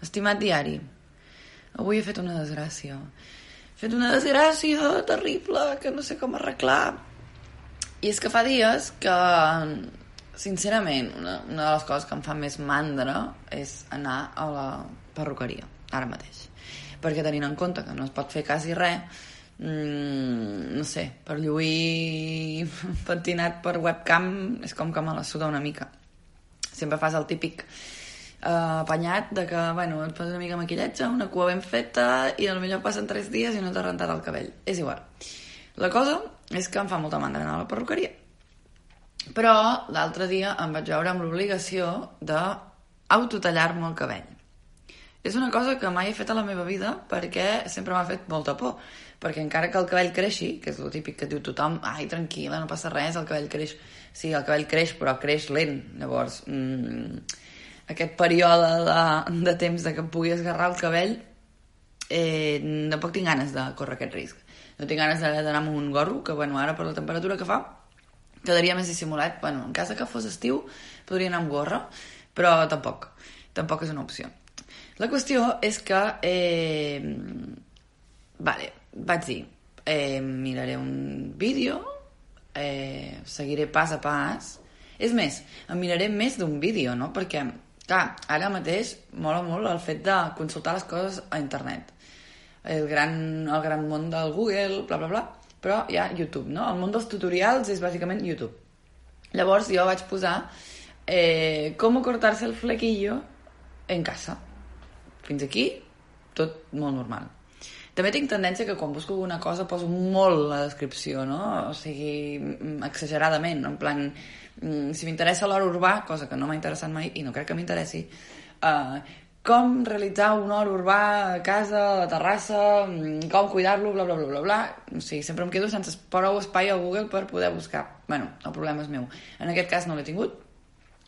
Estimat diari, avui he fet una desgràcia. He fet una desgràcia terrible que no sé com arreglar. I és que fa dies que, sincerament, una, una de les coses que em fa més mandra és anar a la perruqueria, ara mateix. Perquè tenint en compte que no es pot fer quasi res, mmm, no sé, per lluir pentinat per webcam és com que me la suda una mica. Sempre fas el típic uh, apanyat de que, bueno, et poses una mica maquillatge, una cua ben feta i millor passen 3 dies i no t'ha rentat el cabell. És igual. La cosa és que em fa molta mandra anar a la perruqueria. Però l'altre dia em vaig veure amb l'obligació d'autotallar-me el cabell. És una cosa que mai he fet a la meva vida perquè sempre m'ha fet molta por. Perquè encara que el cabell creixi, que és el típic que diu tothom, ai, tranquil·la, no passa res, el cabell creix. Sí, el cabell creix, però creix lent. Llavors, mmm, aquest període de, de temps de que em pugui esgarrar el cabell, eh, tampoc tinc ganes de córrer aquest risc. No tinc ganes d'anar amb un gorro, que bueno, ara per la temperatura que fa, quedaria més dissimulat. Bueno, en cas que fos estiu, podria anar amb gorra, però tampoc. Tampoc és una opció. La qüestió és que... Eh, vale, vaig dir, eh, miraré un vídeo, eh, seguiré pas a pas... És més, em miraré més d'un vídeo, no? Perquè Clar, ara mateix mola molt el fet de consultar les coses a internet. El gran, el gran món del Google, bla, bla, bla, però hi ha YouTube, no? El món dels tutorials és bàsicament YouTube. Llavors jo vaig posar eh, com cortar-se el flequillo en casa. Fins aquí, tot molt normal. També tinc tendència que quan busco alguna cosa poso molt la descripció, no? O sigui, exageradament, en plan, Mm, si m'interessa l'hora urbà, cosa que no m'ha interessat mai i no crec que m'interessi, uh, com realitzar un hort urbà a casa, a la terrassa, mm, com cuidar-lo, bla, bla, bla, bla, bla. O sigui, sempre em quedo sense prou espai a Google per poder buscar. bueno, el problema és meu. En aquest cas no l'he tingut.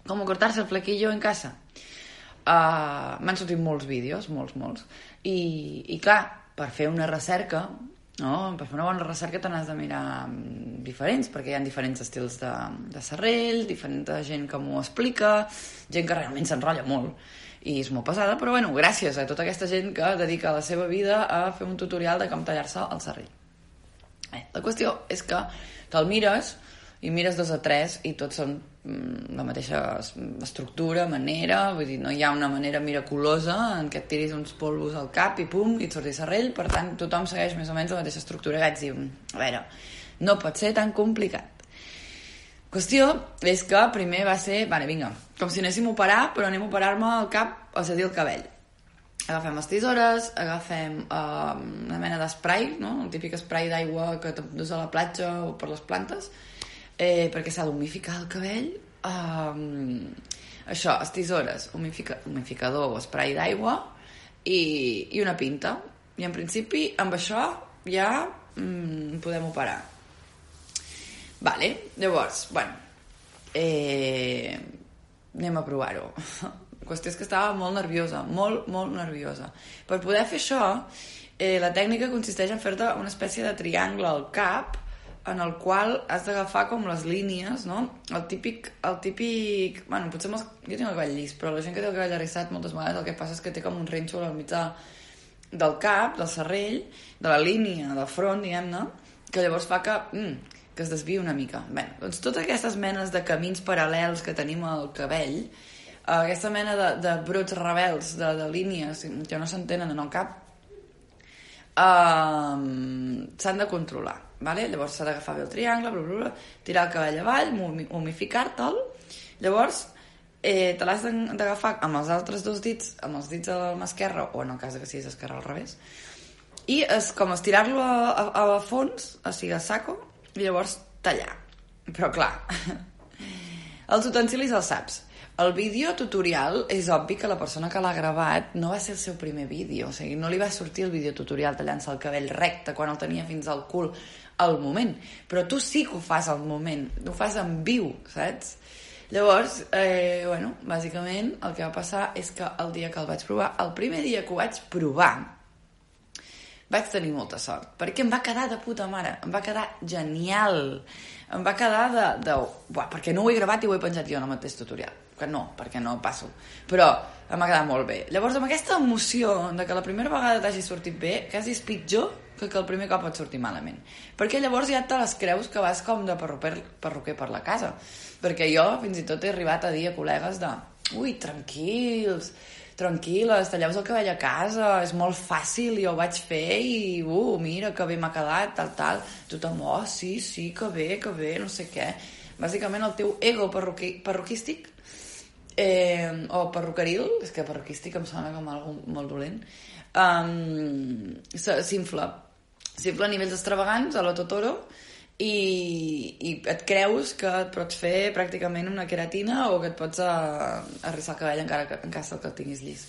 Com cortar-se el flequillo en casa. Uh, M'han sortit molts vídeos, molts, molts. I, I clar, per fer una recerca no? Per fer una bona recerca te n'has de mirar mm, diferents, perquè hi ha diferents estils de, de serrell, diferent gent que m'ho explica, gent que realment s'enrotlla molt i és molt pesada, però bueno, gràcies a tota aquesta gent que dedica la seva vida a fer un tutorial de com tallar-se el serrell. Bé, la qüestió és que te'l mires i mires dos a tres i tots són mm, la mateixa estructura, manera, vull dir, no hi ha una manera miraculosa en què et tiris uns polvos al cap i pum, i et surti serrell, per tant, tothom segueix més o menys la mateixa estructura i vaig dir, a veure, no pot ser tan complicat. Qüestió és que primer va ser, vale, vinga, com si anéssim a operar, però anem a operar-me el cap, a dir, el cabell. Agafem les tisores, agafem uh, una mena d'esprai, no? el típic esprai d'aigua que dus a la platja o per les plantes, eh, perquè s'ha d'humificar el cabell. Um, això, les tisores, humifica, humificador o spray d'aigua i, i una pinta. I en principi, amb això ja mm, podem operar. Vale, llavors, bueno, eh, anem a provar-ho. Qüestió és que estava molt nerviosa, molt, molt nerviosa. Per poder fer això, eh, la tècnica consisteix en fer-te una espècie de triangle al cap en el qual has d'agafar com les línies, no? El típic, el típic... Bueno, potser els... jo tinc el cabell llis, però la gent que té el cabell arrissat moltes vegades el que passa és que té com un rínxol al mig de, del cap, del serrell, de la línia del front, diguem-ne, que llavors fa que, mm, que es desvia una mica. Bé, doncs totes aquestes menes de camins paral·lels que tenim al cabell, aquesta mena de, de brots rebels, de, de línies que no s'entenen en el cap, eh, s'han de controlar vale? llavors s'ha d'agafar bé el triangle, bla, bla, bla, tirar el cabell avall, humificar-te'l, llavors eh, te l'has d'agafar amb els altres dos dits, amb els dits de la mà esquerra, o en el cas que siguis esquerra al revés, i és com estirar-lo a, a, a fons, o sigui, a saco, i llavors tallar. Però clar, els utensilis els saps. El vídeo tutorial és obvi que la persona que l'ha gravat no va ser el seu primer vídeo, o sigui, no li va sortir el vídeo tutorial tallant-se el cabell recte quan el tenia fins al cul al moment, però tu sí que ho fas al moment, ho fas en viu, saps? Llavors, eh, bueno, bàsicament el que va passar és que el dia que el vaig provar, el primer dia que ho vaig provar, vaig tenir molta sort, perquè em va quedar de puta mare, em va quedar genial, em va quedar de... de buah, perquè no ho he gravat i ho he penjat jo en el mateix tutorial, que no, perquè no passo. Però m'ha quedat molt bé. Llavors, amb aquesta emoció de que la primera vegada t'hagi sortit bé, quasi és pitjor que el primer cop et sortir malament. Perquè llavors ja te les creus que vas com de perruquer, perruquer per la casa. Perquè jo fins i tot he arribat a dir a col·legues de ui, tranquils, tranquil·les, talleu el cabell a casa, és molt fàcil, jo ho vaig fer i, uh, mira, que bé m'ha quedat, tal, tal. Tothom, oh, sí, sí, que bé, que bé, no sé què. Bàsicament el teu ego perruqui, perruquístic eh, o perruqueril, és que perruquístic em sona com algo molt dolent, um, s'infla. S'infla a nivells extravagants, a lo Totoro, i, i et creus que et pots fer pràcticament una queratina o que et pots uh, arrissar el cabell encara que, en cas que el tinguis llis.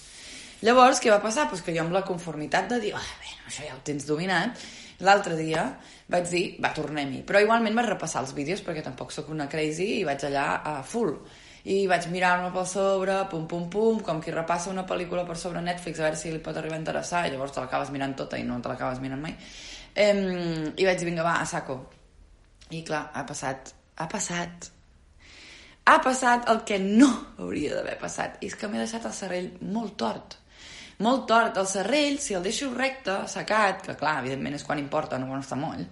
Llavors, què va passar? Pues que jo amb la conformitat de dir, ah, bé, això ja ho tens dominat, l'altre dia vaig dir, va, tornem-hi. Però igualment vaig repassar els vídeos perquè tampoc sóc una crazy i vaig allà a full. I vaig mirar-me pel sobre, pum, pum, pum, com qui repassa una pel·lícula per sobre Netflix a veure si li pot arribar a interessar i llavors te l'acabes mirant tota i no te l'acabes mirant mai. Um, I vaig dir, vinga, va, a saco. I clar, ha passat, ha passat. Ha passat el que no hauria d'haver passat. I és que m'he deixat el cervell molt tort molt tort. El serrell, si el deixo recte, secat, que clar, evidentment és quan importa, no quan està moll,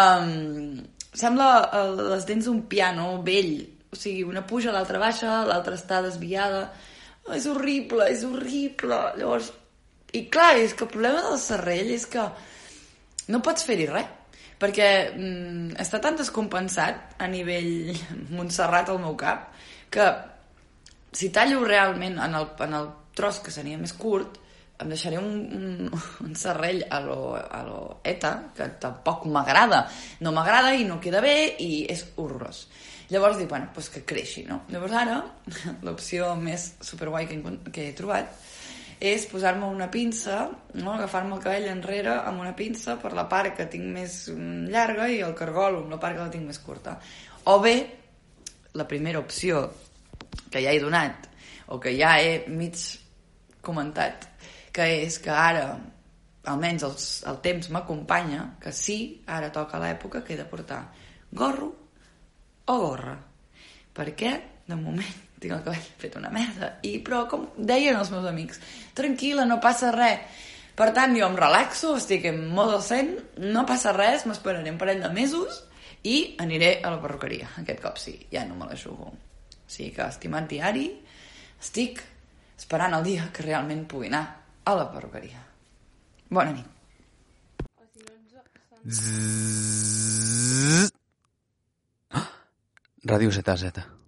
um, sembla el, les dents d'un piano vell. O sigui, una puja, l'altra baixa, l'altra està desviada. Oh, és horrible, és horrible. Llavors, i clar, és que el problema del serrell és que no pots fer-hi res perquè mm, està tan descompensat a nivell Montserrat al meu cap que si tallo realment en el, en el tros que seria més curt, em deixaré un, un, un serrell a lo, a lo ETA, que tampoc m'agrada. No m'agrada i no queda bé i és horrorós. Llavors dic, bueno, pues que creixi, no? Llavors ara, l'opció més superguai que, que he trobat és posar-me una pinça, no? agafar-me el cabell enrere amb una pinça per la part que tinc més mm, llarga i el cargol amb la part que la tinc més curta. O bé, la primera opció que ja he donat, o que ja he mig comentat, que és que ara, almenys el, el temps m'acompanya, que sí, ara toca l'època que he de portar gorro o gorra. Per què? De moment tinc el cabell fet una merda. I, però, com deien els meus amics, tranquil·la, no passa res. Per tant, jo em relaxo, estic en modo zen, no passa res, m'esperaré un parell de mesos i aniré a la perruqueria. Aquest cop sí, ja no me la jugo. O sigui que, estimat diari, estic esperant el dia que realment pugui anar a la perruqueria. Bona nit. Zzz... Ràdio ZZ.